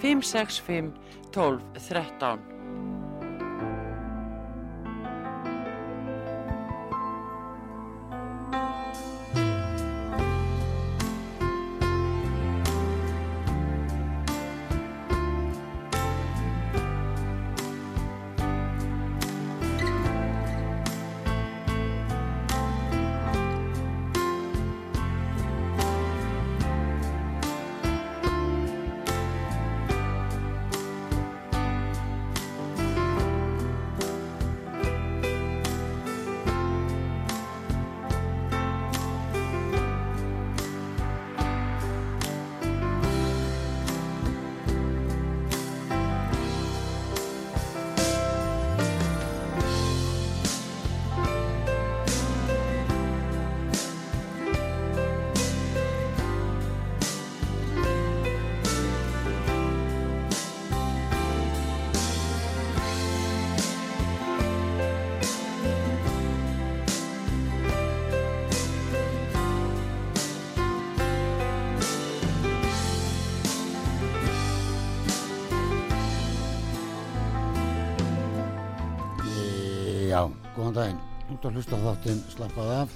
565 12 13 Já, góðan daginn. Ert að hlusta þáttinn slappað af.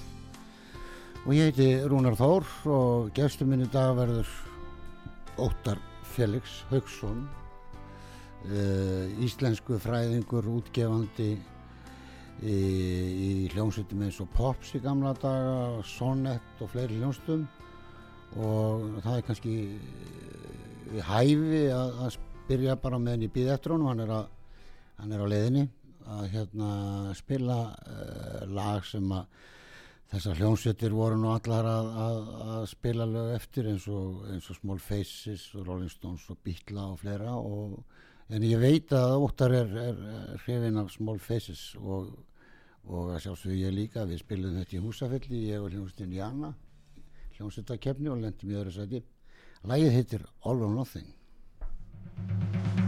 Og ég heiti Rúnar Þór og gestur minn í dag verður Óttar Felix Haugsson, uh, íslensku fræðingur, útgefandi í, í hljómsveitum eins og Pops í gamla daga, Sonett og fleiri hljómsveitum og það er kannski við hæfi að, að spyrja bara með henni í eftir honum, hann er, að, hann er á leiðinni að hérna spila uh, lag sem að þessar hljómsveitir voru nú allar að, að, að spila lög eftir eins og, eins og Small Faces og Rolling Stones og Beatla og fleira og, en ég veit að Óttar er, er, er hrifin af Small Faces og, og að sjálfsög ég líka. Við spilum þetta í húsafelli ég og hljómsveitin Jana hljómsveitakefni og lendum í öðru sæti. Lægið heitir All or Nothing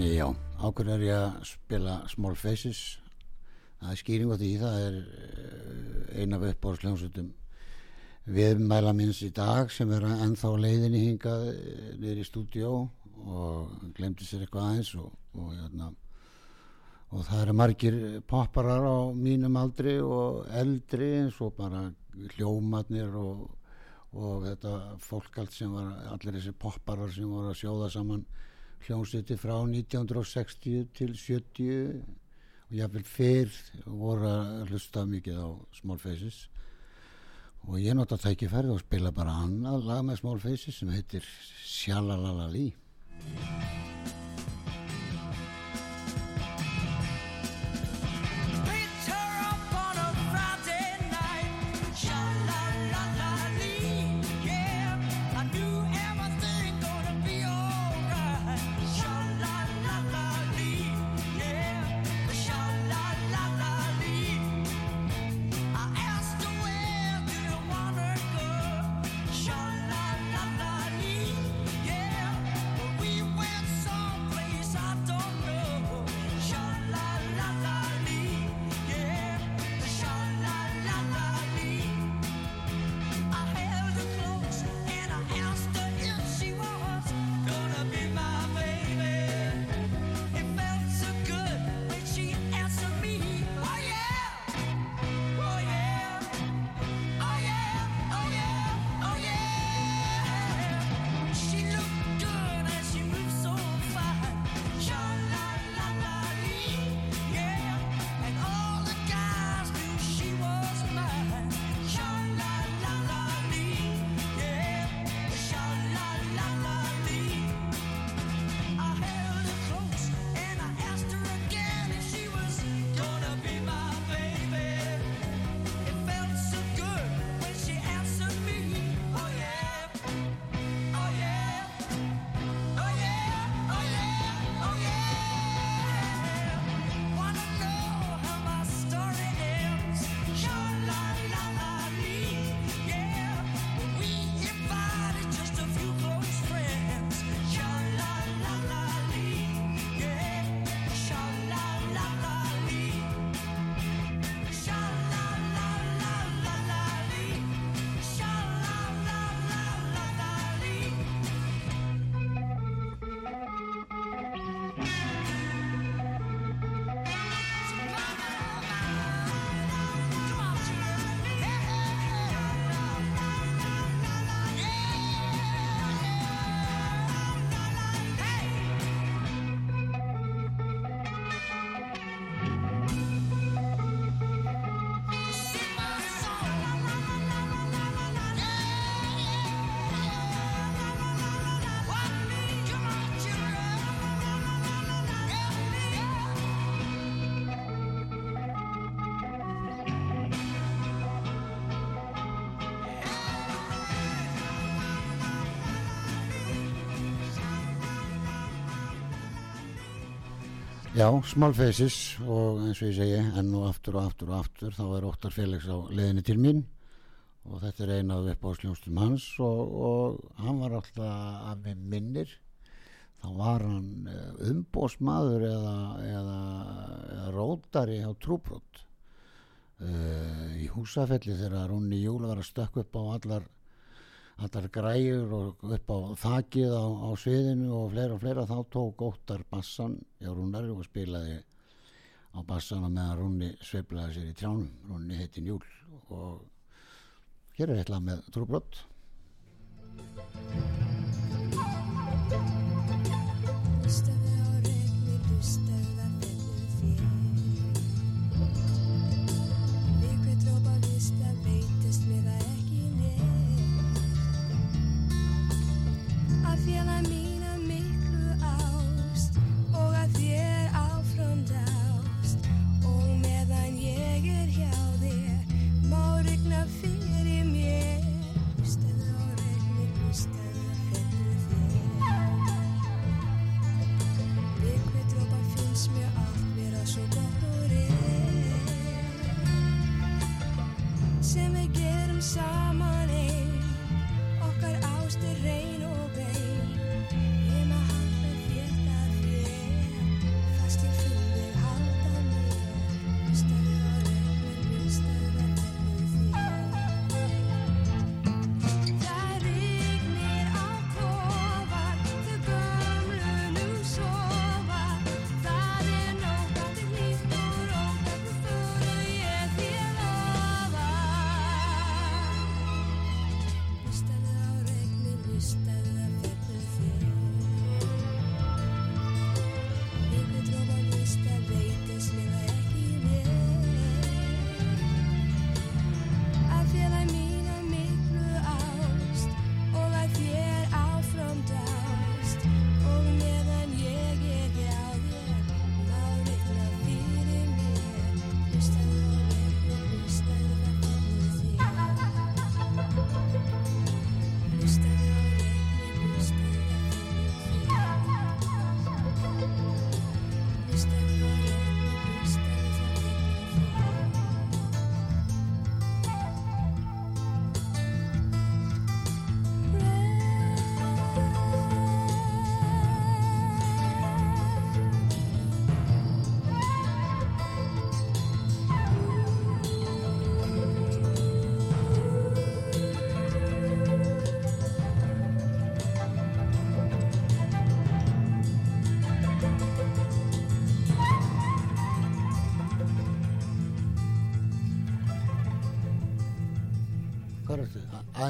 Já, ákveður er ég að spila Small Faces? Það er skýring á því það er eh, ein af uppbórsljónsutum viðmæla minns í dag sem er ennþá leiðinni hingað eh, niður í stúdíó og glemdi sér eitthvað aðeins og, og, hérna, og það eru margir popparar á mínum aldri og eldri eins og bara hljómatnir og, og þetta fólk allt sem var allir þessi popparar sem voru að sjóða saman hljómsveiti frá 1960 til 70 og jáfnvel fyrr voru að hlusta mikið á Small Faces. Og ég nota tækifærið og spila bara annað lag með Small Faces sem heitir Shalalalali Picked Já, Small Faces og eins og ég segi enn og aftur og aftur og aftur þá er Óttar Felix á leiðinni til mín og þetta er eina af uppáðsljónstum hans og, og hann var alltaf að við minnir. Þá var hann umbósmaður eða, eða, eða rótari á trúbrott uh, í húsafelli þegar Rúnni Júl var að stökk upp á allar allar græjur og upp á þakið á, á sviðinu og fleira og fleira þá tók Óttar bassan hjá Rúnari og spilaði á bassana meðan Rúnni sveiflaði sér í trjánum. Rúnni heitin Júl og hér er eitthvað með trúbrott Hlustaðu side.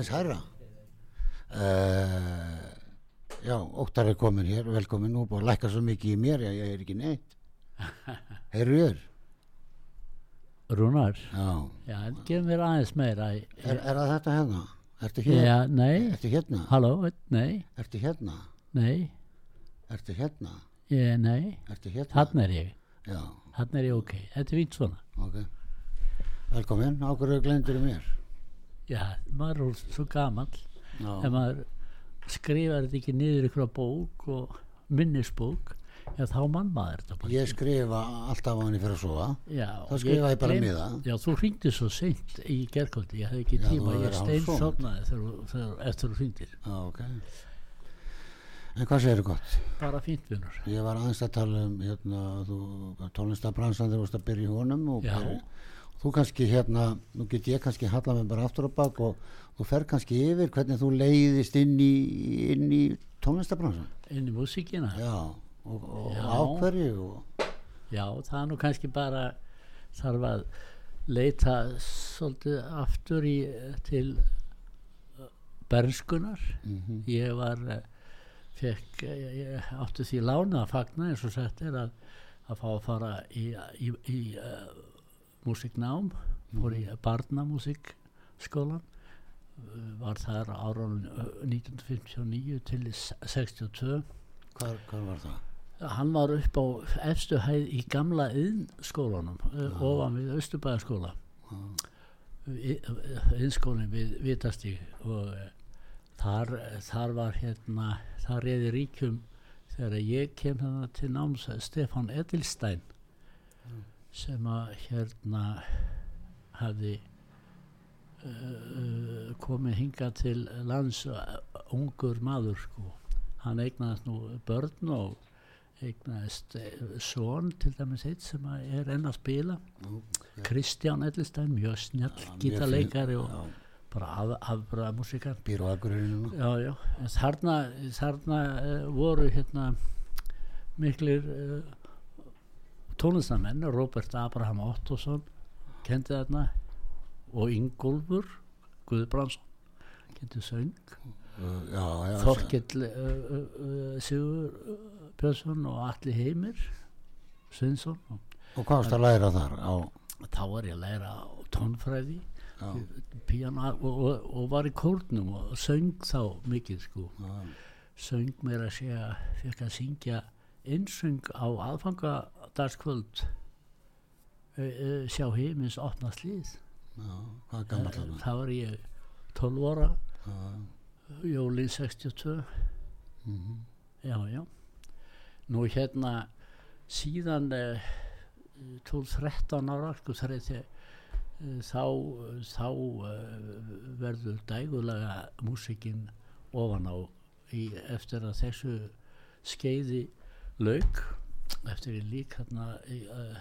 Aðeins hærra? Uh, já, Óttar er komin hér, velkomin nú, búið að lækka svo mikið í mér, ég, ég er ekki neitt. Heyrðu þér? Rúnar, Já. já, gef mér aðeins meira í, Er, er það þetta hérna? Ertu hér? Já, nei, Ertu hérna? halló, nei, Ertu hérna? nei Ertu hérna? ég, nei, Ertu hérna? hann er ég Já, hann er ég ok, þetta er fínt svona ok. Velkomin, ákveður glendur í mér. Já, maður er svo gamall Já. ef maður skrifar þetta ekki niður ykkur bók og minnisbók já, þá mann maður þetta bara Ég skrifa alltaf á henni fyrir að sofa. já, þá skrifa ég bara gleym- miða. já, þú hringdi svo seint í gerkvöldi, ég hef ekki Já, tíma hefur ég stein þegar, eftir þú hringdir Já, ok. En hvað segir gott? bara fínt vinnur Ég var aðeins að tala um hérna, tónlistabransan þegar þú varst að byrja í honum og Já. byrja, þú kannski hérna, nú get ég kannski halla mig bara aftur á bak og þú fer kannski yfir hvernig þú leiðist inn í, inn í tónlistabransan. inn í músíkina Já, og, og Já. ákverju og, Já, það er nú kannski bara þarf að leita svolítið aftur í, til uh, bernskunar. Mhm. Ég var, uh, fekk, ég, ég átti því lána að fagna eins og sagt er að, að fá að fara í, í, í uh, músiknám, fór í barnamúsikskólan, uh, var þar árunum 1959 til 62 hvar, hvar var það? hann var upp á efstu hæð í gamla yðnskólanum uh, ofan við Östubæðaskóla yðnskólinn við Vitastíg og þar, þar var hérna þar reyði ríkjum þegar ég kem hérna til náms Stefán Edilstein sem að hérna hafði uh, komið hinga til lands uh, ungur maður sko. Hann eignaðist nú börn og eignaðist són til dæmis eitt sem er enn að spila. Kristján Edlistein, mjög snjall mjög gítarleikari og já. bara af, afbræða músikar þarna, þarna uh, voru hérna miklir uh, tónlistamenn Robert Abraham Ottosson kendi þarna og Ingólfur Guðbrandsson kendi söng. Uh, Þorkell uh, uh, uh, Sigur uh, Björnsson og Alli Heimir Sveinsson. Og Og hvað varst að læra þar á, þá var ég að læra tónfræði píana og, og, og var í kórnum og söng þá mikið sko. Já, söng mér að segja fekk að syngja einsöng á aðfangadagskvöld uh, uh, sjá heimins opna slíð. Já, hvað er gammal þarna? þá var ég 12 ára. Já, jólin 62 mhm. já já. Nú hérna síðan uh, 12-13 ára sko er þið þá, þá verður dægulega músikinn ofan á í, eftir að þessu skeiði lauk eftir ég lík hérna í, uh,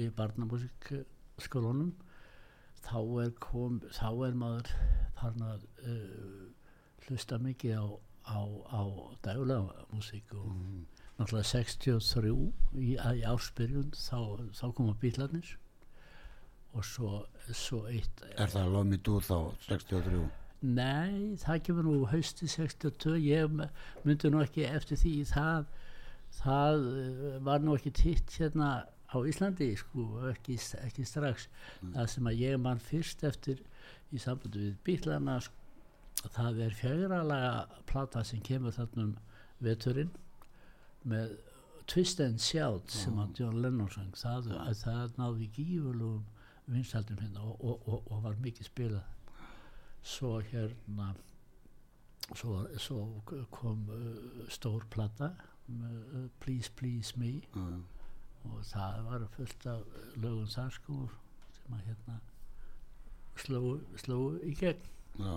í barnamúsikskólunum þá er kom þá er maður farin að uh, hlusta mikið á, á, á dægulega músík og náttúrulega 63 í, í áspyrjun þá, þá koma bílarnir og svo, svo eitt Er það Lómi Dú þá 63? Nei, það kemur nú hausti 62, ég myndi nú ekki eftir því það, það eh, var nú ekki titt hérna á Íslandi sko, ekki, ekki strax. Það sem að ég man fyrst eftir í sambandi við bílana það er fjögralega plata sem kemur þarna um veturinn með Twist and Shout sem að John Lennon sang það, að það náði gífurlegum vinsaldum hérna og, og, og, og var mikið spilað. Svo hérna svo, svo kom uh, stór plata uh, Please Please Me Já, og það var fullt af lögum þar sko sem að hérna sló, sló í gegn já.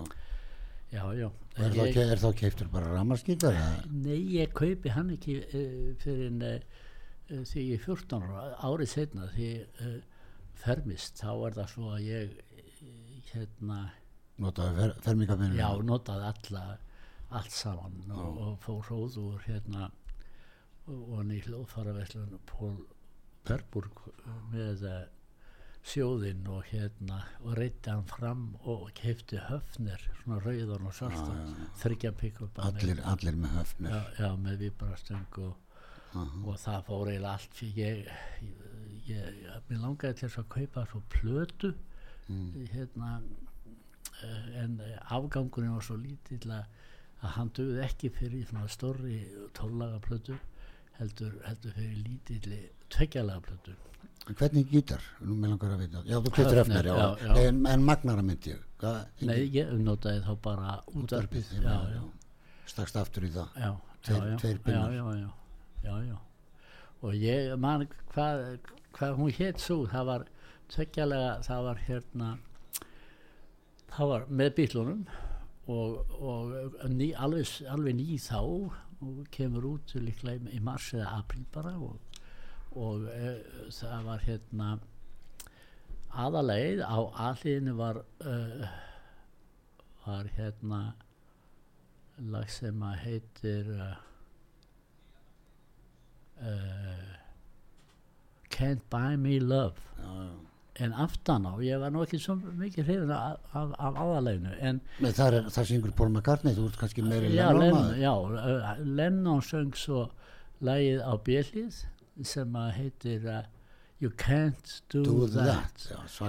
já, já Er, þá, ég, ke- er þá keiftur bara ramaskítar? nei, ég kaupi hann ekki uh, fyrir en því ég er 14 ára, árið setna því uh, fermist, þá er það svo að ég hérna Notaði fer, fermingabinu? Já, notaði alla, allt saman og, og fór hróð úr hérna og hann í hljóðfaraverslun Pól Perburg með uh, sjóðinn og hérna og reytti hann fram og kefti höfnir svona rauðan og svartan þryggja pikkup allir, allir með höfnir já, já, með vibrastöng og, og það fór eiginlega allt ég, ég, ég mér langaði til þess að kaupa svo plötu hérna eh, en eh, afgangurinn var svo lítill að hann döði ekki fyrir svona stórri tólaga plötu heldur, heldur fyrir lítilli tveggjalaga plötu. Hvernig gítar, nú með langar að vita. Já, þú keftir Höfner, höfnir, já, já, já. En, en magnara myndi ég. Nei, ég notaði þá bara útarpið stakst aftur í það. Já, Tveir- já, já, tveir já, pinnar. já, já, já, já. og ég man hvað, hvað hún hétt svo það var tveggjalega það var hérna það var með bílunum og, og ný, alveg, alveg ný þá og kemur út líklega í- mars eða april bara og, og e, það var hérna aðaleið á aðliðinu var uh, var hérna lag sem að heitir uh, uh, Can't Buy Me Love já. En aftan á, ég var nú ekki svo mikið hrifin af, af, af aðaleginu það, er, það syngur Paul McCartney þú ert kannski meiri Lennon já, uh, Lennon söng svo lagið á bjellið sem að heitir uh, You Can't Do, Do that. that, já,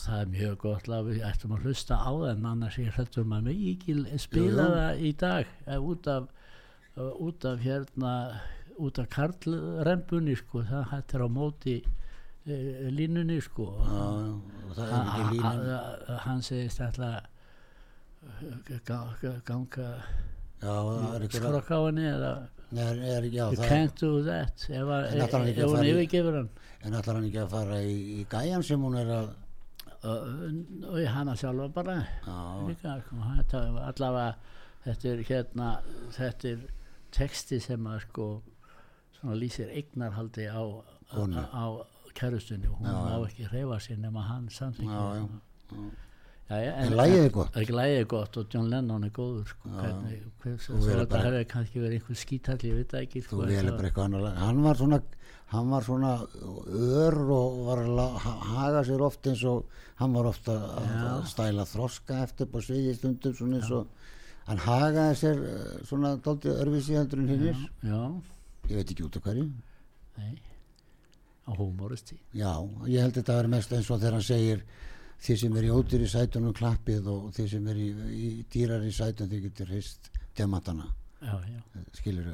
það er mjög gott lag, við ættum að hlusta á en annars ég hrættur maður mig ekki spila það í dag eh, út af uh, út af hérna út af karlrembunni sko, það hættir á móti línunni sko. Já, línan ha- hann segist alltaf ganga, skrokk á henni eða can't do that. Ef, hún yfirgefur hann? En ætlar hann ekki að fara í, í gæjan sem hún er að og og hana sjálfa bara. Líka sko, allavega þetta er hérna þetta er texti sem að sko svona lýsir eignarhaldi á, á, á kærustunni og hún já. ekki reyfa sér nema hann já, en lagið er gott. ekki lægið er gott og John Lennon er góður sko, hvernig, hver, svo, Þú svo verður þetta bara- hefði kannski verið einhver skítall ég veit það ekki sko, hann var svona hann var svona ör og var að haga sér oft eins og hann var ofta að, stæla þroska eftir på sviði stundum svona eins og hann hagaði sér eh, svona hinnir. Var- já, ég veit ekki út af hverju. Nei á humoristi já, ég held þetta að vera mest eins og þegar hann segir þið sem er í ódýr í sætunum klappið og þið sem er í, í dýrar í sætun þið getur hist demantana. Skilur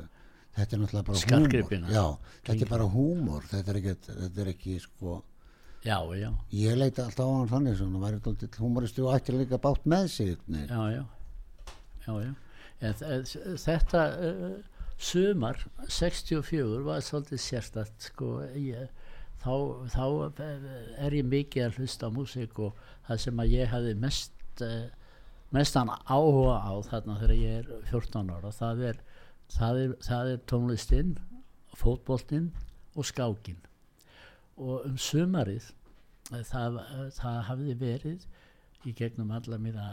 þetta er náttúrulega bara Skartgripina. húmor já, þetta er bara húmor. Þetta er ekki, þetta er ekki sko já, já, ég leita alltaf á hann þannig svona væri dálítið humoristi og ætti líka bátt með sig nei. já, já. Já, já. En þ- þetta uh, sumar 64 var svolítið sérstætt sko. Ég, þá, þá eh, er ég mikið að hlusta á músík og það sem að ég hafði mest uh, mestan áhuga á þarna þegar ég er 14 ára það er, það er, það er tónlistinn fótboltinn og skákin og um sumarið eh, það, eh, það hafði verið í gegnum alla mína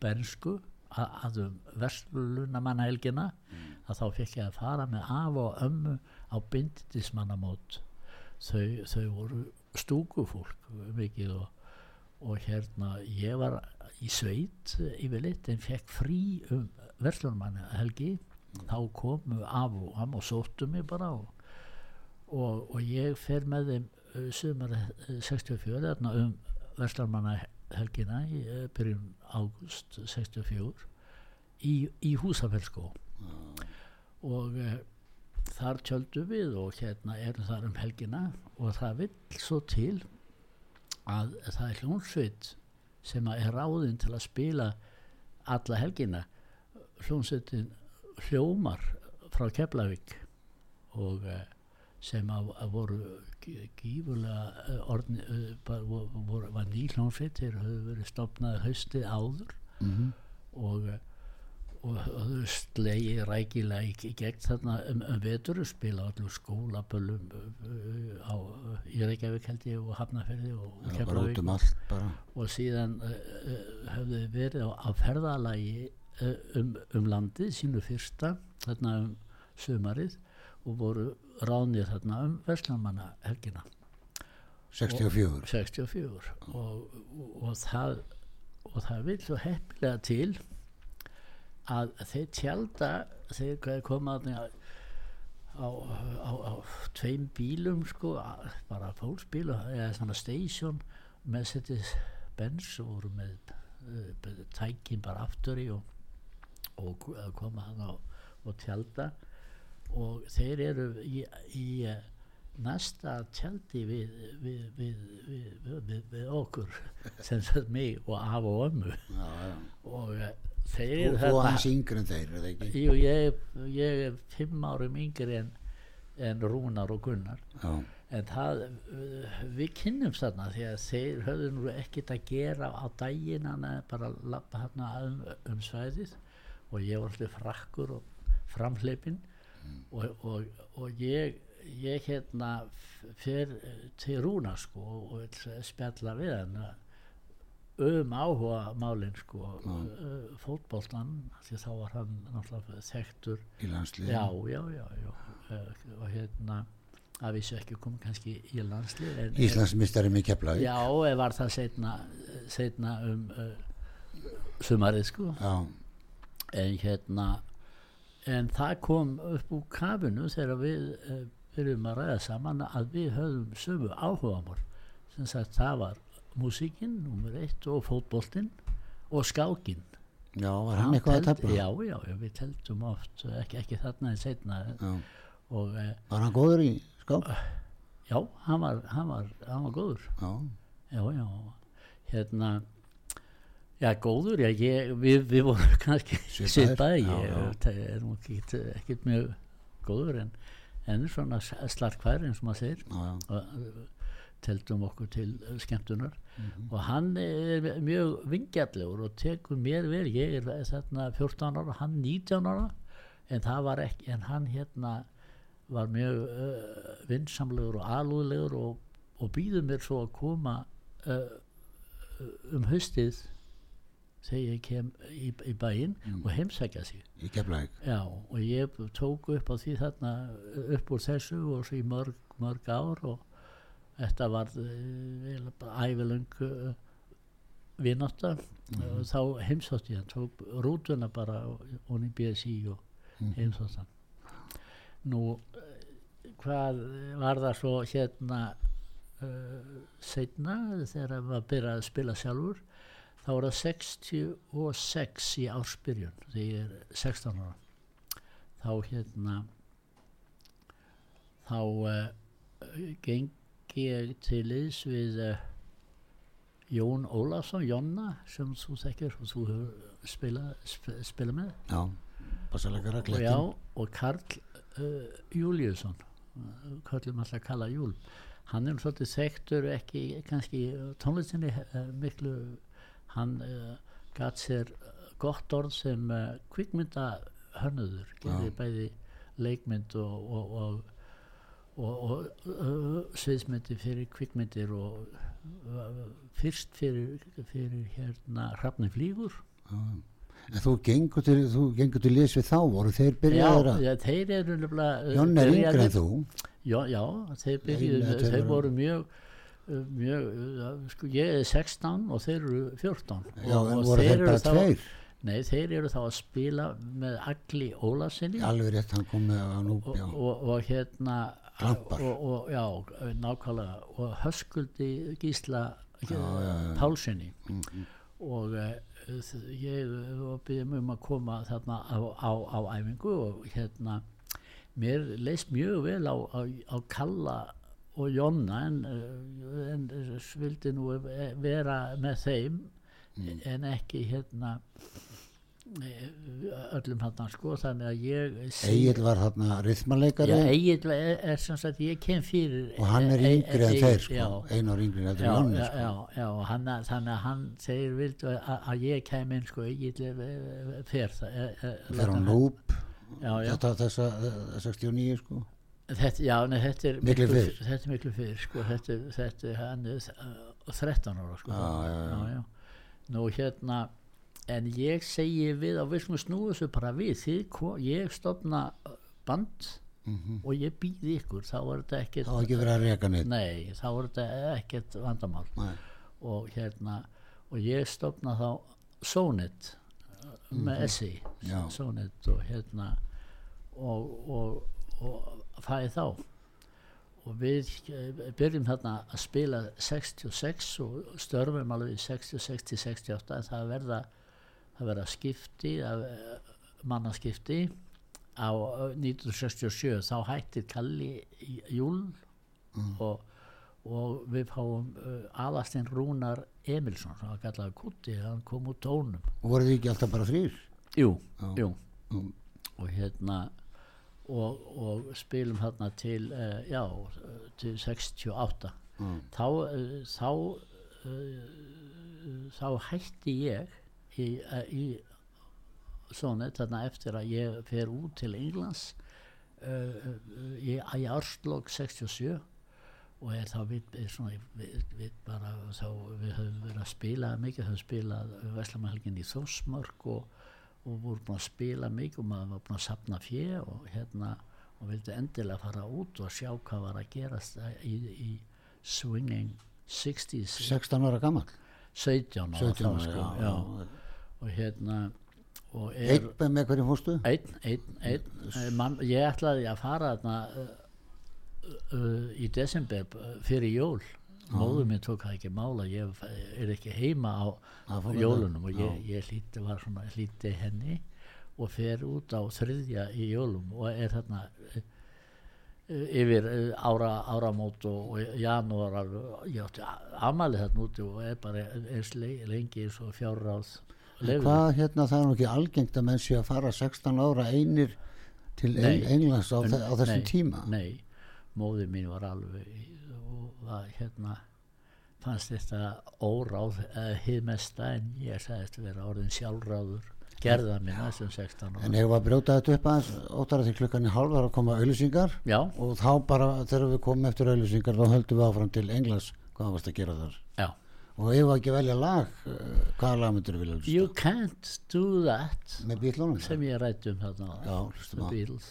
bernsku að, að um verslunamannahelgina að þá fekk ég að fara með af og ömmu á bindindismannamót þau, þau voru stúkufólk mikið og, og hérna ég var í sveit yfirleitt en fekk frí um verslunamannahelgi þá komu af og am og sóttu mig bara og, og, og ég fer með þeim uh, sumar uh, 64 þarna um verslarmannahelgina í uh, byrjun águst 64 í, í Húsafellskó og uh, þar tjöldum við og hérna erum þar um helgina og það vill svo til að það er hljónsveit sem er ráðinn til að spila alla helgina hljónsveitin hljómar frá Keflavík og uh, sem að, að voru gí- gífurlega uh, orðni, bara voru, var ný hljónsveit þeir höfðu verið stopnað haustið áður Mhm. og uh, og slegi rækilega í, gegn þarna um, um vetur spila allir skólaböllum uh, á, í Reykjavík held ég og Hafnarferði og Keflavík. um og síðan uh, uh, höfðu þau verið á, á ferðalagi uh, um, um landið sínu fyrsta þarna um sumarið og voru ránir þarna um Vestlandmanna helgina 64 64 og, og, og það og það vil svo heppilega til að þeir tjálta hvað koma þarna á, á, á tveim bílum sko, bara fólksbíl eða svona station með settið bens og voru með uh, tækin bara aftur í og, og koma hann á og tjálta. Og þeir eru í, í eh, næsta tjaldi við, við, við, við, okkur sem sagt mig og af og ömmu. Og uh, þeir Þú, þarna hans yngri en þeir, er það ekki? Jú, ég, ég er fimm árum yngri en, en Rúnar og Gunnar. Já, en það, við kynnumst þarna því að þeir höfðu nú ekkert að gera á daginn hann bara lappa hérna um, um svæðið. Og ég var alltaf frakkur og framhleypin og, og, og ég, ég hérna f- fer eh, til Rúna sko og spjalla við hann um áhuga málin sko uh, fótboltan því þá var hann náttúrulega þekktur. Í landslið já, já, já, já. Uh, og hérna að vísu ekki kom kannski í landslið en, Íslandsmistari með Keflavík. Já, var það setna, setna um uh, sumarið sko. Já, en hérna en það kom upp úr kafinu þegar við uh, byrjum að ræða saman að við höfum sömu áhugamál. Sem sagt það var músíkin, nummer eitt og fótboltinn og skákinn. Já, var hann Hann eitthvað að teldi- tefla? já, já, já, við teldum oft ekki, ekki þarna en setna og uh, Var hann góður í skák? já, hann var, hann var, hann var góður. Já, já, já, hérna já, góður, já, ég, við, við vorum kannski svipaði, ég er nú ekkit mjög góður en, en svona slarkvær eins og maður segir. Og teldum okkur til uh, skemmtunar. Mhm. og hann er mjög vingjallegur og tekur mér vel. Ég er þarna 14 ára, hann 19 ára en það var ekki en hann hérna var mjög uh, vinsamlegur og alúðlegur og, og býður mér svo að koma uh, um haustið þegar ég kem í, í bæinn og heimsækja Keflavík. Já, og ég tók upp á því þarna upp úr þessu og svo í mörg, mörg ár og þetta var uh, ævilöng uh, vinátta. Og þá heimsótt ég hann, tók rútuna bara og í BSI og heimsótt hann. Nú, eh, hvað var það svo hérna uh, setna þegar maður byrjaði að spila sjálfur? Þá var það 66 í ársbyrjun þegar ég er 16 ára. Þá hérna þá uh, gengi ég til liðs við uh, Jón Ólafsson, Jonna sem þú þekkir og þú hefur spilað sp spila með. Já, og, já, og Karl uh, Júliusson uh, kallum alltaf að kalla Júl. Hann er nú svolítið þekktur ekki kannski tónlistinni uh, miklu. Hann uh, gatt sér gott orð sem kvikmynda hönnuður gerði bæði leikmynd og, og, og og, uh, sviðsmyndi fyrir kvikmyndir og uh, fyrst fyrir, fyrir hérna Hrafni Flýgur. En þú gengur til, til liðs við þá voru þeir byrjaður að já, þeir eru nefnilega Jón er byrjaðir- en þú. Já, já, þeir byrjuðu þeir þeir voru mjög mjög, sko ég er 16 og þeir eru 14 Já, og, en voru þeir bara þá, tveir? Nei, þeir eru þá að spila með Agli Ólasinni Alveg rétt, hann kom með á núp og, og, og hérna Glampar. og, og, já, nákvæmlega og höskuldi Gísla já, já. Pálssoni og uh, ég var byrjum um að koma þarna á, á, á æfingu og hérna mér leist mjög vel á, á, Kalla og Jonna en, uh, en vildi nú ve- vera með þeim en ekki hérna eh, öllum hann sko þannig að ég sé- Egil var þarna rithmanleikari Já, Egil er, er sem sagt, ég kem fyrir og hann er e- e- yngri en þeir sko, einar yngri en já, sko. hann, þannig að hann segir vildu að, að ég kem inn sko, Egil er- er- fer það láta hann. hann- já, þetta þessa eh, 69 sko. Þetta, já, nei, þetta er Miklu fyrr. þetta er miklu fyrir sko, þetta, er- hann er uh, 13 ára sko, Já, já, já. nú hérna en ég segi við við skulum snúa þessu bara við. Því, ég stofna band og ég býði ykkur. Þá er þetta ekkert þá er þetta ekkert vandamál. Nei. og hérna og ég stopna þá Sonet uh, með essi Já. Sonet og hérna og, og, og fæði þá. Og við eh, byrjum þarna að spila 66 og störfum alveg í 66 til 68 en það verða það verða skipti eh, mannaskipti á eh, 1967 þá hættir Kalli Júl og, og við fáum uh, Aðarstein Rúnar Emilsson sem var kallaði Kutti, hann kom úr tónum og voru þið ekki alltaf bara þrýr jú, Já. jú Mm. og hérna og, og spilum þarna til uh, já, eh, til 68 Mm. þá þá uh, þá hætti ég í, uh, í svona þarna eftir að ég fer út til Englands uh, í, í árslokk 67 og er þá við, svona, við, við bara þá við höfum verið að spila mikið höfum spilað Veslamælgin í Þósmörk og, og vorum búin að spila mikið og maður var búin að sapna fjö og hérna og vildi endilega fara út og sjá hvað var að gerast í, í swinging 60s 16 ára gammal 17 ára 17 þá ára, sko, já, já. Og hérna og er einn með- hverjum fórstu? Einn, einn, einn. Eh, mann, ég ætlaði að fara þarna uh, uh, í desember fyrir jól. Móður minn tók það ekki mála ég er ekki heima á Það jólunum og ég, ég var svona, hlýtti henni og fer út á þriðja í jólum og er þarna yfir ára, áramót og, og janúar ég átti amalið þarna úti og er bara eins le- lengi eins og fjárráð. Hvað hérna það er nú ekki algengt að menn sé að fara 16 ára einir til Nei. Eng Englands á, En- á þessum nei, tíma? nei, móðir mín var alveg og var hérna fannst þetta óráð eða hið mesta en ég sagðist vera orðin sjálfráður gerða minna sem 16 en ára hefur að brjóta þetta upp aðeins? Óttara því klukkan í hálf var að koma auðlýsingar og þá bara þegar við komum eftir auðlýsingar þá höldum við áfram til Englands. Hvað varst að gera þar? Já og ef við ekki velja lag uh, hvaða lag myndir við vilja hlusta? You can't do that sem ég rætti um þarna hlustum The á. Beatles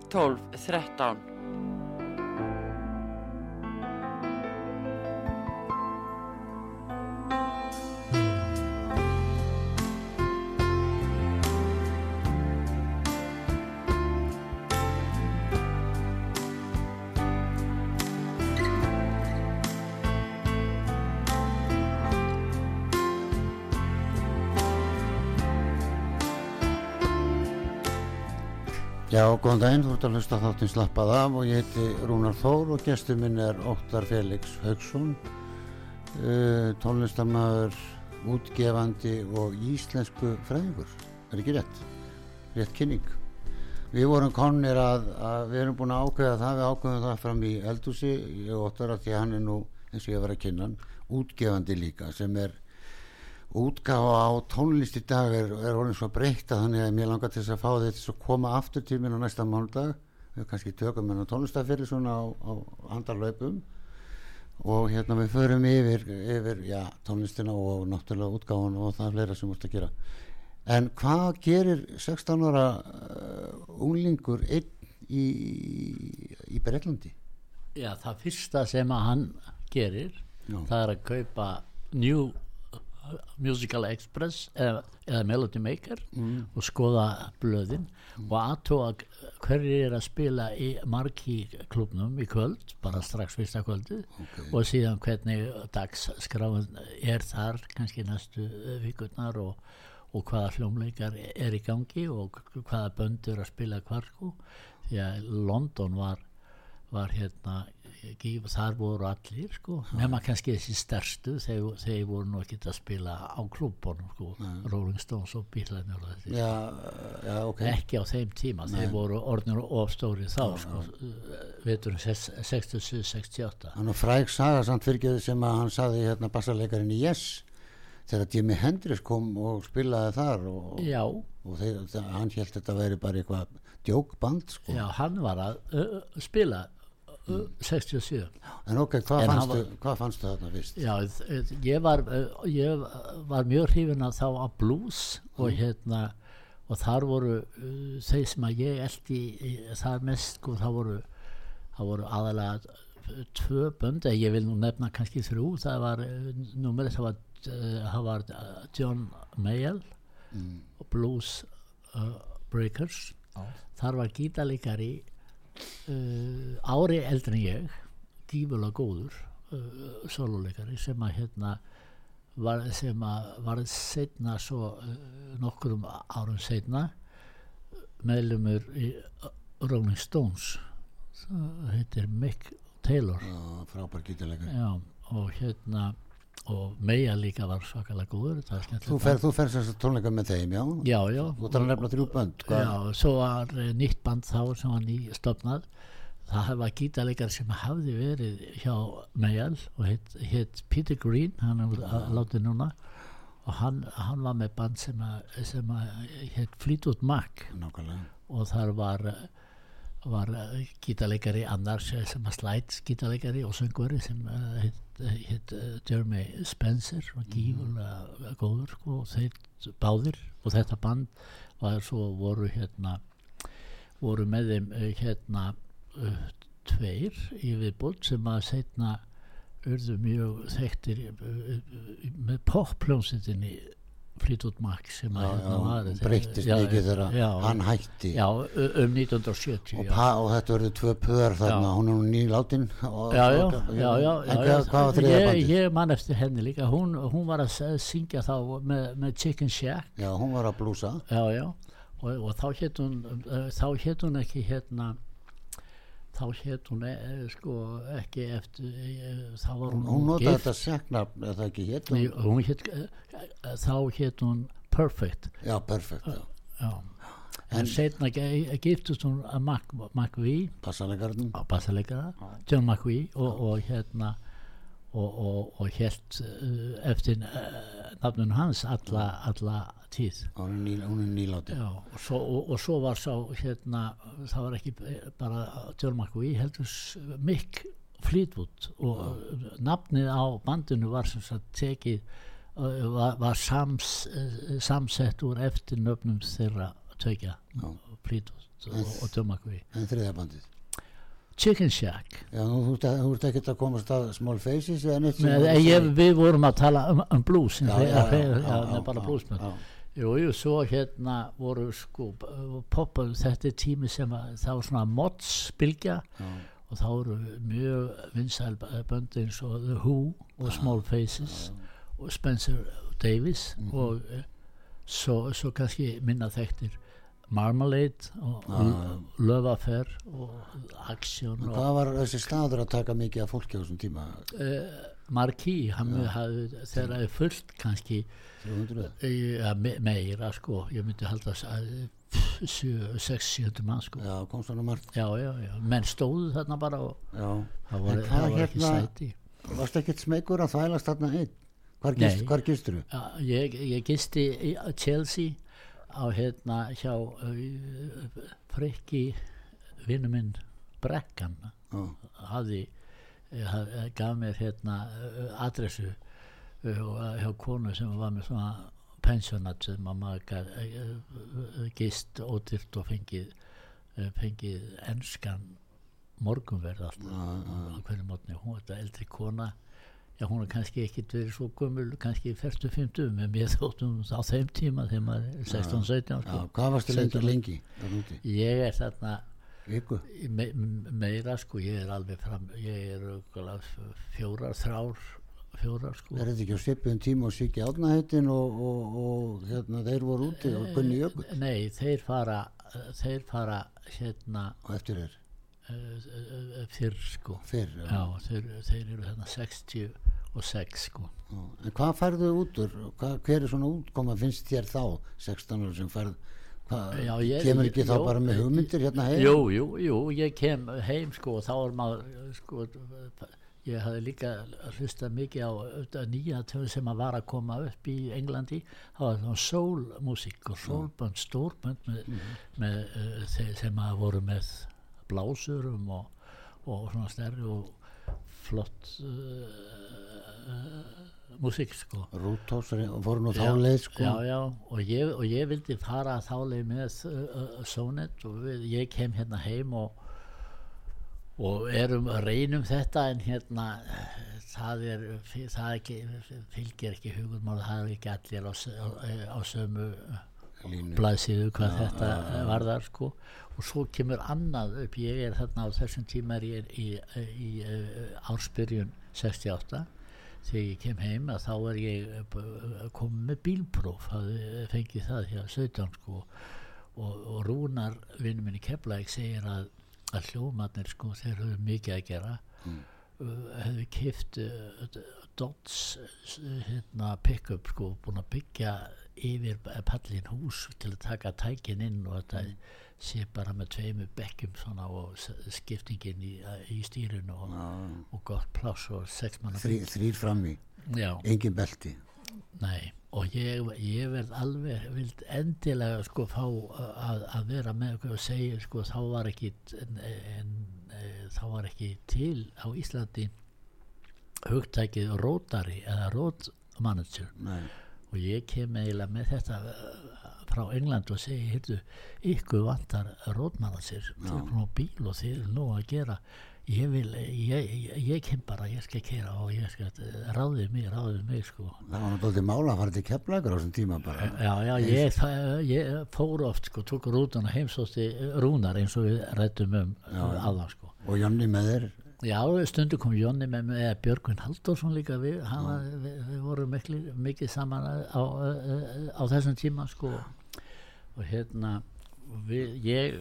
12 13. Já, góðan daginn, þú ert að hlusta þáttinn slappað af og ég heiti Rúnar Þór og gestur minn er Óttar Felix Haugsson, uh, tónlistamæður, útgefandi og íslensku fræðingur. Er ekki rétt? Rétt kynning. Við vorum konir að, að við erum búin að ákveða það, við ákveðum það fram í eldúsi, ég Óttar að því hann er nú, eins og ég var að kynna hann, útgefandi líka sem er útgáfa á tónlist í dag er, er orðin svo breyta þannig að mér langar til þess að fá þetta að koma aftur til mér á næsta mánudag við kannski tökum hennar tónlistafyrir svona á, á handarlaupum og hérna við förum yfir, yfir já, tónlistina og náttúrulega útgáfan og það er fleira sem múst að gera en hvað gerir 16 ára uh, unglingur einn í, í Breitlandi? Já, það fyrsta sem að hann gerir Já. það er að kaupa New Musical Express eða, eða Melody Maker og skoða blöðin og aðtóa hverjir er að spila í marki klubnum í kvöld bara strax fyrsta kvöldi og síðan hvernig dagsskráin er þar kannski næstu vikurnar og, og hvaða hljómleikar er í gangi og hvaða böndur að spila hvar sko. Því að London var var hérna þar voru allir sko, nema kannski þessi stærstu þeir, þeir voru nú ekki að spila á klúbunum sko, Rolling Stones og Bílarnir og þetta Já, já, ok. Ekki á þeim tíma, þeir voru orðnir of stóri þá sko, veturinn 67-68 hann er fræg saga samt fyrir sem að hann saði hérna bassarleikarinn í Yes þegar Jimi Hendrix kom og spilaði þar og, og þeir, hann held þetta að veri bara eitthvað djókband sko. já, hann var að uh, spila 67 en ok, hvað En fannstu, var- hvað fannstu þarna fyrst? Já, þ- ég var, uh, ég var mjög hrifin að þá á blues og hérna og þar voru uh, þeir sem að ég eldi í- þar mest sko, það voru, voru aðalega tvö bönd, eða ég vil nú nefna kannski þrjú, það var númerið, það var, uh, það var John Mayall og Blues uh, Breakers. Þar var gítarleikari uh, ári eldri en ég gífulega góður uh, sololeikari sem að hérna var, sem að var setna svo uh, nokkrum árum setna meðlumur í Rolling Stones. Það heitir Mick Taylor. Já, frábær gítarleikar já, og hérna og Meja líka var svakalega góður þú fer, þú fer þess að tónleika með þeim, já? Já, já, þú þarf að nefna þrjú bönd hvað? Já, svo var uh, nýtt band þá sem var nýstofnað. Það var gítarleikar sem hafði verið hjá Mayall og hitt, hitt Peter Green hann er ja. látið núna. Og hann, hann var með band sem, að, sem að hitt Fleetwood Mac. Nákvæmlega. Og þar var var gítarleikari annars uh, sem að slæts gítarleikari og söngvari sem hitt, hitt uh, Jeremy Spencer var gífurlega góður sko, og þeir báðir og þetta band var svo voru hérna voru með þeim uh, hérna uh, tveir í viðbútt sem að setna urðu mjög þekktir með poppljónsettinni Fleetwood Mac sem að hérna var breyttist mikið þegar hann hætti. Já, um 1970 og, pa, og þetta verður tvö pöðar þarna hún er nú já, en hvað, var þriða ég, ég man eftir henni líka. Hún, hún var að syngja þá með, með Chicken Shack. Já, hún var að blúsa. Já, og, og þá hétt hún uh, hún ekki hérna þá hétt hún e, sko ekki eftir e, þá var hún, hún gift. þetta seknafn eða ekki hétt hún? Hún hétt uh, þá hétt hún Perfect. Já, perfekt já. já, en setna ge- giftust hún Mac- McVie bassaleikara, John McVie og, og hérna og, og, og helt uh, eftir uh, nafnun hans alla, alla tíð. Hún er, nýláti. Já, og, svo, og, og svo var sá hérna, það var ekki bara John McVie heldur Mick Fleetwood. Og nafnið á bandinu var sem sagt tekið uh, var, var sams, samsett úr eftir nöfnum þeirra tökja Fleetwood og, og John McVie En þriðja bandið. Chicken Shack Já, nú, þú ert- ekkert að komast að Small Faces eða neitt Nei, ég, segja. við vorum að tala um, um blues Já, já, já, já, já. Jú, jú, svo hérna voru sko poppa, þetta er tími sem að það var svona mods bylgja og þá eru mjög vinsæl bönd eins og The Who og Small Faces og Spencer Davis Mhm. og eh, svo, svo kannski minna þekktir Marmalade og Love Affair og Action og Hvað var þessi staður að taka mikið af fólki á þessum tíma? uh, hafði þegar það er fullt kannski 300? ja, me, meira sko, ég myndi halda að 6-7 mann sko Já, komst hann á margt. já, já, já, menn stóðu þarna bara og Já. það var, það var ekki hérna- sæti Varst ekkert smegur að þvælast þarna einn? Hvar, Nei. gist, hvar gistur þú? Já, ég, ég gisti Chelsea á hérna hjá uh, frikki vinnu minn Brekkan Já, hafði eh, haf- gaf mér hérna adressu uh, hjá konu sem var með svona pensionat sem að maður uh, gist ódýrt og fengið fengið enskan morgunverð alltaf á hverju mótni, hún er þetta eldri kona já hún er kannski ekkit verið svo gömul kannski 40-50 með mér þóttum á þeim tíma þegar maður er 16-17 já, sko. hvað varstu lengi, 17. lengi? ég er þarna me, meira sko, ég er alveg fram ég er fjórar, þrár fjórar sko Er þetta ekki á svipuðum tíma og Siggi Átnaheitin og, og, og hérna þeir voru úti og Gunni Jökull nei, þeir fara þeir fara hérna og eftir uh, fyrr sko fyrr. já. já, þeir, þeir eru þarna 66 sko Já. En hvað færðu út úr? Hvað, hver er svona útkoma finnst þér þá 16 ára sem færð? Já, ég- kemur ég- ekki þá jú, bara með hugmyndir hérna heim? Jú, jú, jú, ég kem heim sko og þá er maður sko, ég hafði líka hlustað mikið á nýja tölu sem að var að koma upp í Englandi það var svona soul-músík og soul-bönd, stórbönd með, með uh, þeir sem að voru með blásurum og, og svona stærri og flott uh, uh, músík sko Rútós voru nú þá Já, leið sko. já, já, og ég, og ég vildi fara þá leið með uh, Sonet og við, ég kem hérna heim og og erum reynum þetta en hérna það er það ekki, fylgir ekki hugumál það er ekki allir á, á, á sömu. Blaðsíðu hvað þetta varðar sko. Og svo kemur annað upp. Ég er þarna á þessum tíma í, í, í uh, ársbyrjun 68 þegar ég kem heim að þá er ég uh, komið með bílpróf. Fengið það hjá 17 sko. Og, og Rúnar vinnum minn í Keflæk segir að, að hljómarnir sko þeir höfðu mikið að gera. Mm. hefðu kift uh, Dodds uh, hérna, pick-up sko búin að byggja yfir pallin hús til að taka tækin inn og þetta sé bara með tveimu bekkjum svona og skiptingin í, í stýrinu og, og gott pláss og sex manna Þrý, þrýr frammi, já, engin belti. nei og ég, ég verð alveg vild endilega sko fá að, að vera með okkur og segja sko þá var ekki en, en, e, þá var ekki til á Íslandi hugtækið rótari eða rótmanager Nei. Og ég kem eiginlega með þetta uh, frá England og segi heyrðu, ykkur vantar rótmanager þú er nú bíl og þið er nú að gera. Ég vil, ég, ég, ég kem bara ég skal kera og ég skal ráðið mig, ráðið mig sko. Það var náttúrulega mála að fara til keflækur á þessum tíma bara. já, já, ég, ég fór oft sko, tók rútuna heimsósti rúnar eins og við rættum um aðan sko. Og Jonni með þér, Já, stundu kom Jónni með mig, eða Björgvin Halldórsson líka við, hann, var- við, við vorum mikli, mikið saman á, á, á þessum tíma sko. Og hérna við, ég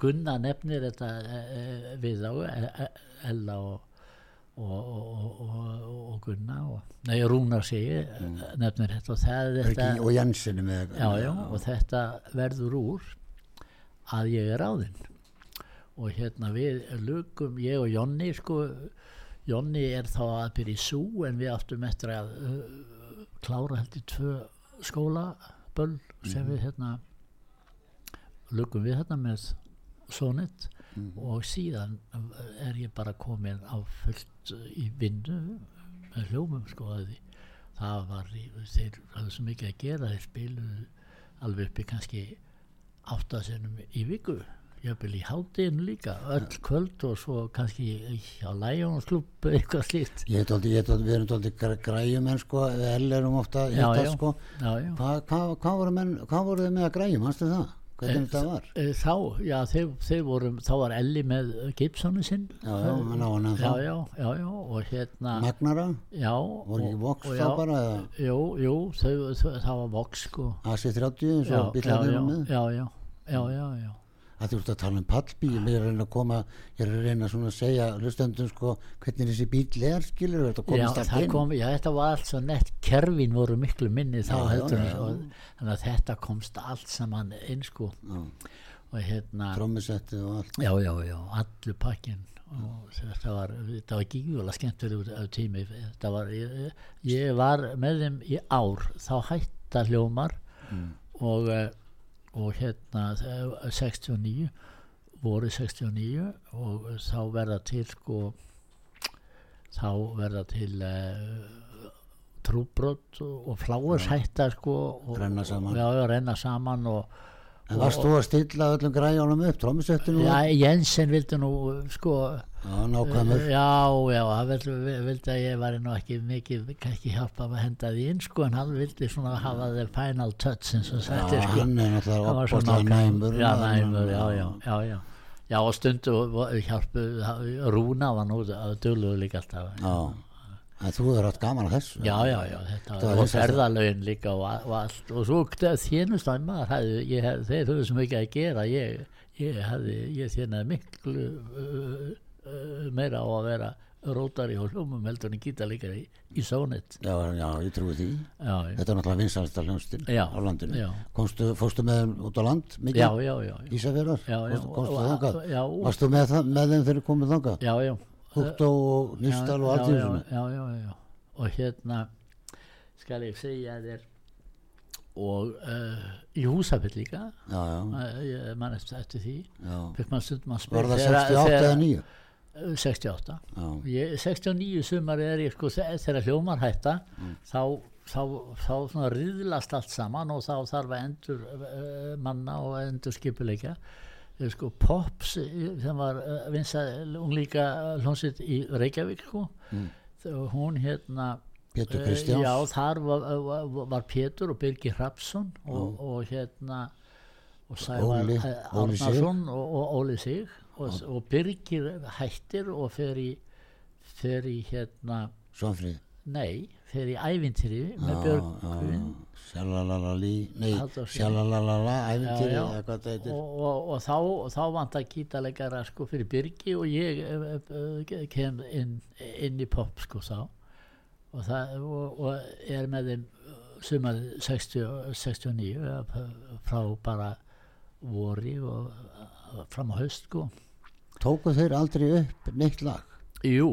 Gunna nefnir þetta eh, eh, við á eh, eh, Ella og, og, og, og, og Gunna og, nei, Rúnar segi nefnir þetta. Og það er þetta og Jensinni með já, já, og þetta verður úr að ég er ráðinn og hérna við lukum, ég og Jonni sko, Jonni er þá að byrja í sú en við áttum eftir að uh, klára heldur tvö skólaböll sem við hérna lukum við hérna með sonett og síðan er ég bara komin á fullt í vinnu með hljómum sko að því það var, þeir hafði svo mikið að gera þeir spiluðu alveg uppi kannski áttasinnum í viku jöfnvel í hátinu líka öll kvöld og svo kannski á Lions-klubb eitthvað slíkt Ég heit aldrei, við erum aldrei græjum en sko, við L erum ofta já. sko. já, já. Hvað hva, hva voru, hva voru þið með að græjum, hanstu það? Hvernig þetta var? E, þá, já, þeir, þeir vorum þá var Elli með Gibsonu sinn Já, já, hann á hann já, já, já, já, og hérna Magnara, já, voru ekki og- Vox og þá bara jú, jú, það var Vox sko AC30 eins já, og bílarnir já, eru með? já, já, já, já, já. að þú ert að tala um pallbíl ég er að reyna að koma, ég er að reyna svona að segja hlustendum sko hvernig þessi bíl er skilur þetta komist allt það inn. kom, já, þetta var allt svo nett kerfin voru miklu minni þá heldur þannig að þetta komst allt saman inn sko. Já. og hérna, trommusettið og allt. Já, já, já, allur pakkin og þetta var, þetta var gífulega skemmtilegur tími þetta var, ég, ég var með þeim í ár, þá hætta hljómar og, eh, og hérna eh, 69 voru 69 og þá verða til sko þá verða til uh, trúbrot og, og fláurs hætta sko og, já, já, renna saman og, en varst þú að stilla öllum græjónum upp trommusettinu já, Jensen vildi nú sko já, nákvæmur. Já, já, hann vildi, að ég var nú ekki mikið kannski hjálpa að henda því inn sko en hann vildi svona hafa the final touch eins og já, þetta sko. hann er náttúrulega nákvæm- næmur já, næmur, já, já, já, já. Já, og stundu hjálpu Rúna var nú að döluðu líka alltaf. Já, en þú er átt gaman að þessu. Já, já, já, þetta var ferðalögin líka og, og allt. Og svo þjónustan maður hefði, ég þeir höfðu svo mikið að gera. Ég, ég ég þjónaði miklu uh, uh, meira á að vera rótari og hljómum heldur en gíta líka í, í sónit já, já, ég trúi því. Já, já, þetta er náttúrulega vinsalsta hljónstin Já, á landinu. já. Komstu, fórstu með þeim út á land mikið, já, já, já, Ísafjörðar já, já, komstu, þangað? varstu með, með þeim þegar komið þangað? Já, já Húktó og Nýstal og allt í já, þessu já, já, já, og hérna skal ég segja þér og uh, í húsafell líka. Já, já, uh, ég man eftir, eftir því. Að var það þegar- 68 þegar- eða 9 eh, 68 já, ég, 69 sumar er ég sko þe- þegar hljómar hætta þá, þá, þá svona riðlast allt saman og þá þarf að endur uh, manna og endur skipuleika Eh, sko Pops eh, sem var uh, vinsa unglíka hljónsitt í Reykjavík sko. Mm. hún hérna Pétur Eh, Kristjáns. Já, þar var, var, Pétur og Birgir Hrapsson og, og hérna og Sævar eh. Árnason og, og Óli Sig. Og, og Birgir hættir og fer í fer í hérna Svanfrið nei, fer í ævintýri með Björgvin Sjalalalali Nei, sjalalalala Ævintýri eða hvað það heitir. Og, og, og þá, þá vant að gítalegara sko fyrir Birgi og ég uh, uh, kem inn, inn í pop sko þá. Og, það, og, og er með þeim sumar 60, 69 uh, p- frá bara vori og fram á haust sko. Tóku þeir aldrei upp neitt lag? Jú,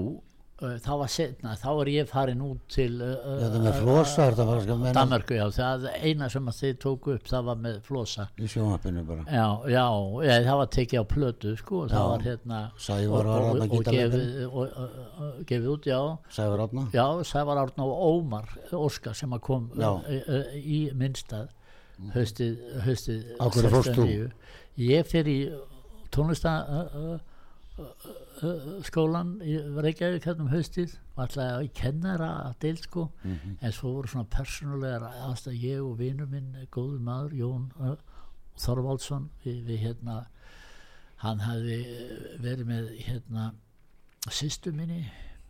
uh, þá var setna þá er ég farin út til uh, Þetta með flosa sko Danmarku, já, það eina sem þið tóku upp það var með flosa. Í sjónvarpinu bara. Já, já, já, það var tekið á plötu sko, það Já. var hérna og, og, og, og, gefið út, já. Sævar Átna já, Sævar Árn og Ómar Óskar sem að kom uh, í minnstað haustið, haustið Á hverju fórst þú? 69. ég fer í tónlista uh, uh, uh, skólan í Reykjavík hérna um haustið og ætlaði að kennara að deil sko Mhm. en svo voru svona persónulegar aðstæð ég og vinur minn, góður maður Jón uh, Þorvaldsson við, við hérna hann hafði eh, verið með hérna sýstu minni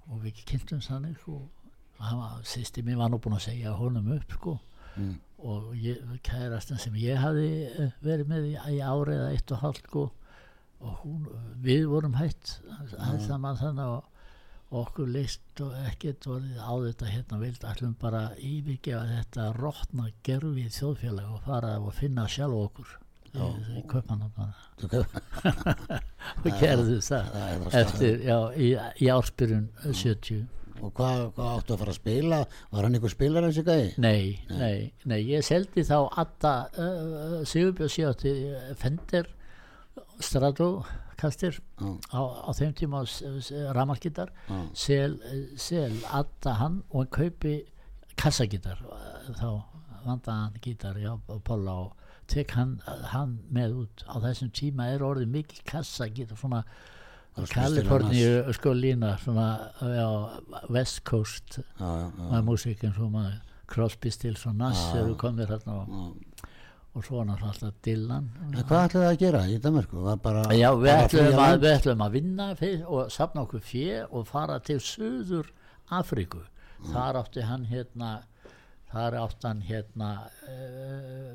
og við kynntum þannig sko. sýsti mín var nú búin að segja honum upp sko. Mm. og ég, kærastan sem ég hafði eh, verið með í, í ári eða eitt og hálft sko. Og hún, við vorum hætt hætt saman þannig og, okkur list og ekkert orðið á þetta hérna vild ætlum bara að yfirgefa þetta rótna gerfi þjóðfélag og fara og finna sjálf okkur í, í kef- og gerðu það það það eftir, já, í, í ársbyrjun 70 Og hvað, hvað áttu að fara að spila? Var hann einhver spilar eins og gæði? Nei, nei, nei, ég seldi þá Adda uh, Sigurbjörn sjátti Fender Stratokastir á, á þeim tíma ramaskittar Já. sel, sel Adda hann og hann kaupi kassagittar þá vandaðan gítar já, og Póla og tek hann, hann með út á þessum tíma er orðið mikið kassagittar svona Kaliforníu sko lína svona já, West Coast Já, já, já. með músíkin svo maður Crosby, Stills og Nass eru komið hérna og. Og svo náttúrulega alltaf Dylan. En hvað ætlaði það að gera í Danmarku? Já, við ætlum, að, ætlum að vinna og safna okkur fjö og fara til Suður Afríku. Þar átti hann hérna þar átti hann hérna uh,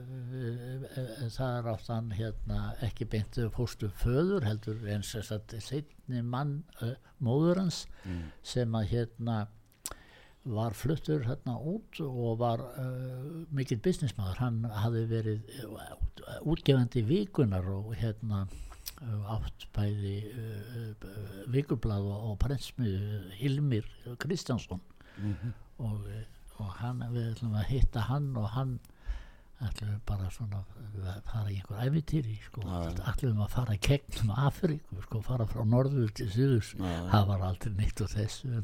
þar átti hann hérna ekki beint fórstu föður heldur en sem sagt setni mann uh, móður hans sem að hérna var fluttur hérna út og var uh, mikill businessmaður. Hann hafði verið uh, útgefandi vikunar og hérna uh, átt bæði vikublað og, og prentsmiðu Hilmir Kristjánsson. Og, uh, og hann við ætlum að hitta hann og hann ætlum við bara svona að fara í einhver æfitýri sko, ætlum við að fara í kegnum Afríku sko, fara frá norður til já. það var aldrei neitt og þessu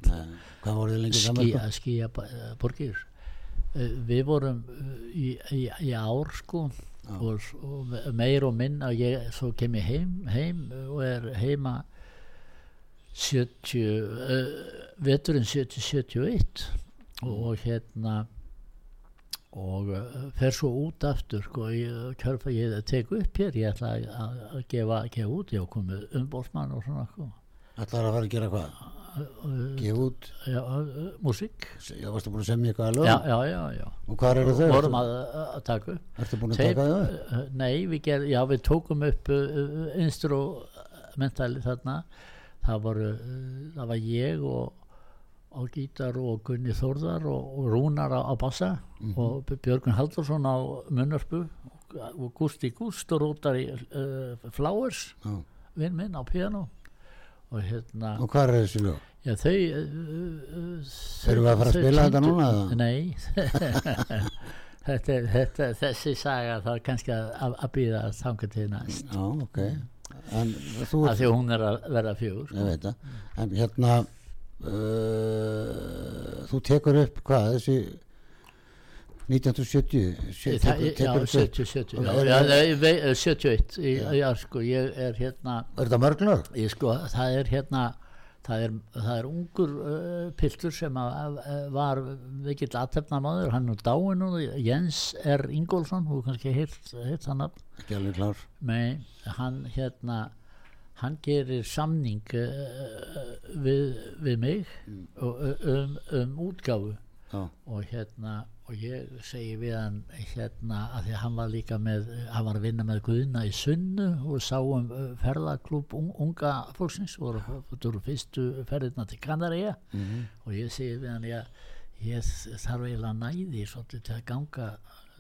skýja, skýja uh, borgir. Uh, við vorum uh, í, í, í ár sko og, og meir og minn að ég svo kem ég heim, heim og er heima 70 uh, veturinn 70-71 og, og hérna og uh, fer svo út aftur sko, ég, kjörfa, ég tek upp hér ég ætla að, að, að gefa, gefa út ég hef komið umbóðsmann og svona sko. Ætlaði að fara að gera hvað? Gefa út? já, músík Já, varstu búin að semja eitthvað að lög? já, já, já, já Og hvað eru þau? vorum að, að taka upp Ertu búin að Þeir- taka þau? nei, við, ger, já, við tókum upp uh, instrumentali þarna það, voru, það var ég og á gítar og Gunni Þórðar og, og Rúnar á, á bassa Mhm. og Björgun Haldursson á munnarpu og, Gusti Gust og Rótar í uh, Flowers Já. vinn minn á piano og hérna Og hvað eru þessi lög? Já, þau... Uh, uh, Erum við að fara að spila þetta núna, eða? Nei, þetta, er- þetta, þessi saga það er kannski að, að, býða að þanga til næst. Já, ok Af því hún er að verða fjögur. ég veit það En hérna uh, Þú tekur upp hvað þessi 1970 sjö- Það, tekur- já, tekur upp- 70, 70, já, Er- já, er- nei, vei- eh, 71, í, já, sko, ég er hérna, Er þetta mörg lög? ég sko, það er hérna, það er, það er ungur uh, piltur sem að, að, var mikill aðtefnamaður, hann er dáin nú, Jens R. Ingólfsson, þú kannski heilt, heilt hann að, Ekki alveg klár. Nei, hann hérna hann gerir samning uh, við, við mig og, um, um útgáfu. Já, og hérna og ég segi við hann hérna að því að hann var líka með hann var að vinna með Guðna í Sunnu og sá um uh, ferðaklúb un, unga fólksins og það voru fyrstu ferðina til Kanaríja Mhm. og ég segi við hann ég, ég þarf eiginlega næði svolítið til að ganga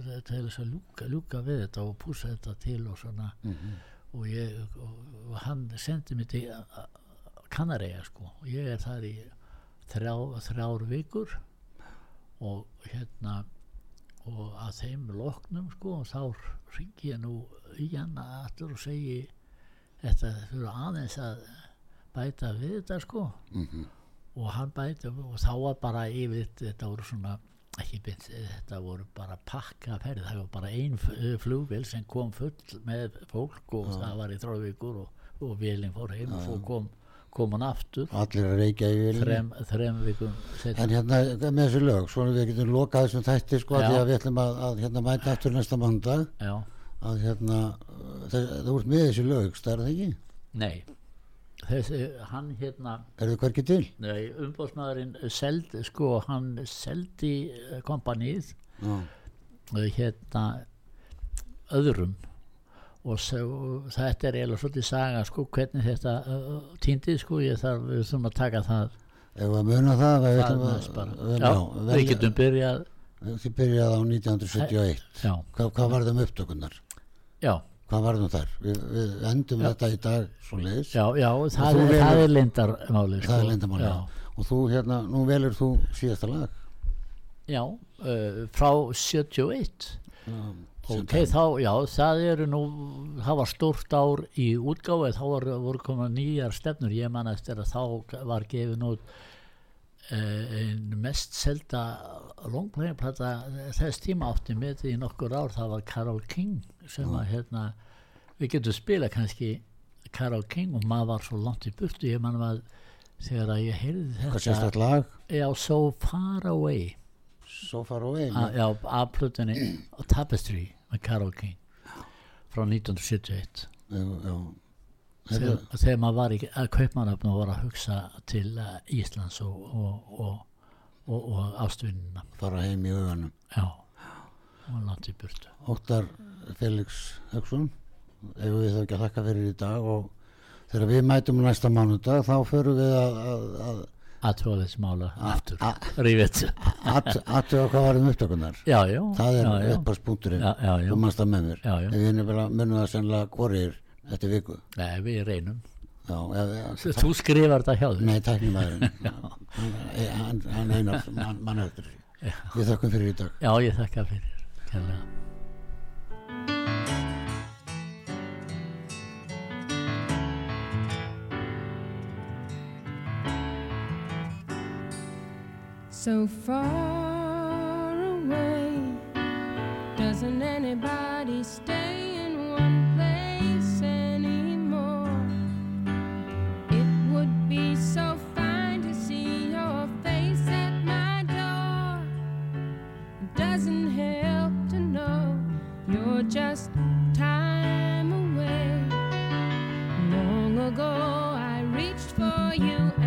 til þess að ljúka, ljúka við þetta og púsa þetta til og svona. Mhm. Og, ég, og, hann sendi mig til Kanaríja sko og ég er þar í þrjá, þrjár vikur og hérna og að þeim loknum sko og þá ringi ég nú í hann aftur og segi þetta fyrir aðeins að bæta við þetta sko Mhm. og hann bæti og þá var bara yfir þetta voru svona ekki beint, þetta voru bara pakkaferð, það var bara ein flugvél sem kom full með fólk og það var í þráðvíkur og, og vélinn fór heim og svo kom, kom hann aftur. Þrem, þrem vikum setna. En hérna með þessu lög, svona við getum lokað þessum þætti sko, að við ætlum að, að hérna mæta aftur næsta mándag Já, að hérna, uh, þe- þú ert með þessu lög, stærð það ekki? nei þessi, hann hérna Er þið hvergi til? nei, umbóðsmaðurinn seldi, sko, hann seldi eh, kompanið eh, hérna öðrum. Og svo, þetta er eiginlega svolítið saga sko hvernig þetta uh, týndið sko ég þarf við þurfum að taka það ef við muna það? Við, það að- við- já, já, við getum byrjað þið byrjaði á 1971 já, hvað, hvað var þeim upptökunar já, hvað var þeim þar? Við, við endum þetta í dag svo leiðis já, já það, er, velur- það er lindarmáli það er leyndamáli já, og þú hérna, nú velur þú síðasta lag. Já uh, frá 71 sem ok, þá, já, það eru nú það var stórt ár í útgáfi þá voru, voru komað nýjar stefnur. Ég man eftir að þá var gefin út einn mest selda longplayingplata þess tíma átti með því nokkur ár það var Carol King sem að hérna við getum spila kannski Carol King og maður var svo langt í burtu. Ég man að þegar að ég heyrði hvað þetta sérstætt lag? Já, So Far Away. So Far Away A, já, af plutinni Tapestry með Carol King frá 1971 já, já. þegar, þegar maður var í kaupmannöfn og var að hugsa til uh, Íslands og, og, og, og, og ástvinnina fara heim í augunum. Já, og langt í burtu. Óttar Felix Högson ef við þá ekki að þakka fyrir í dag og þegar við mætum næsta mánudag þá förum við að, að, að aðtjóða þessi mála aftur. Rífið aðtöða hvað var um upptökunar já, já, það er já. þú mannst það með mér. Við munum það sennilega hvorir eftir viku. Nei, við reynum. Já, eða, þú skrifar þetta hjá þér. Nei, tæknumæðurinn hann, hann, hann einar mann, eftir við þakkum fyrir í dag. Já, ég þakka fyrir kærlega. So far away, doesn't anybody stay you,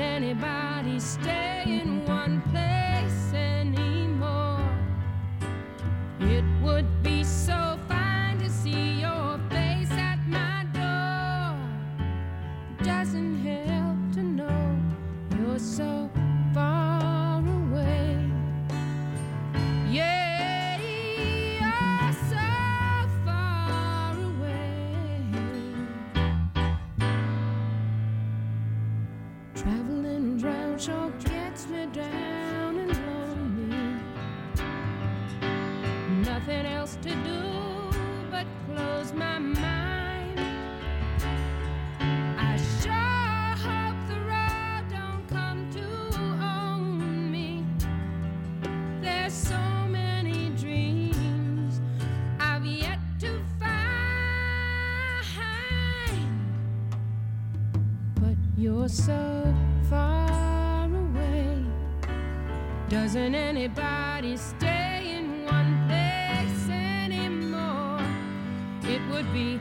anybody stay. You're so far away. Doesn't anybody stay in one place anymore? It would be